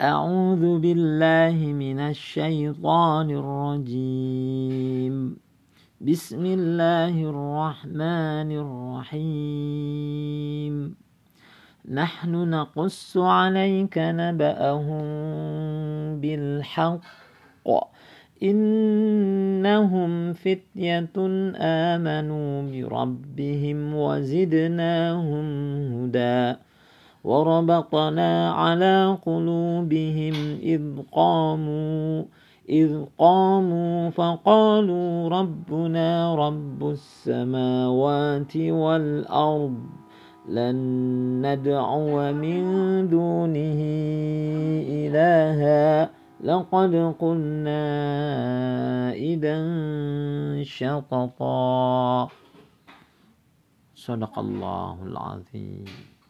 أعوذ بالله من الشيطان الرجيم. بسم الله الرحمن الرحيم. نحن نقص عليك نبأهم بالحق. إنهم فتية آمنوا بربهم وزدناهم هدى. وربطنا على قلوبهم إذ قاموا إذ قاموا فقالوا ربنا رب السماوات والأرض لن ندعو من دونه إلها لقد قلنا إذا شططا. صدق الله العظيم.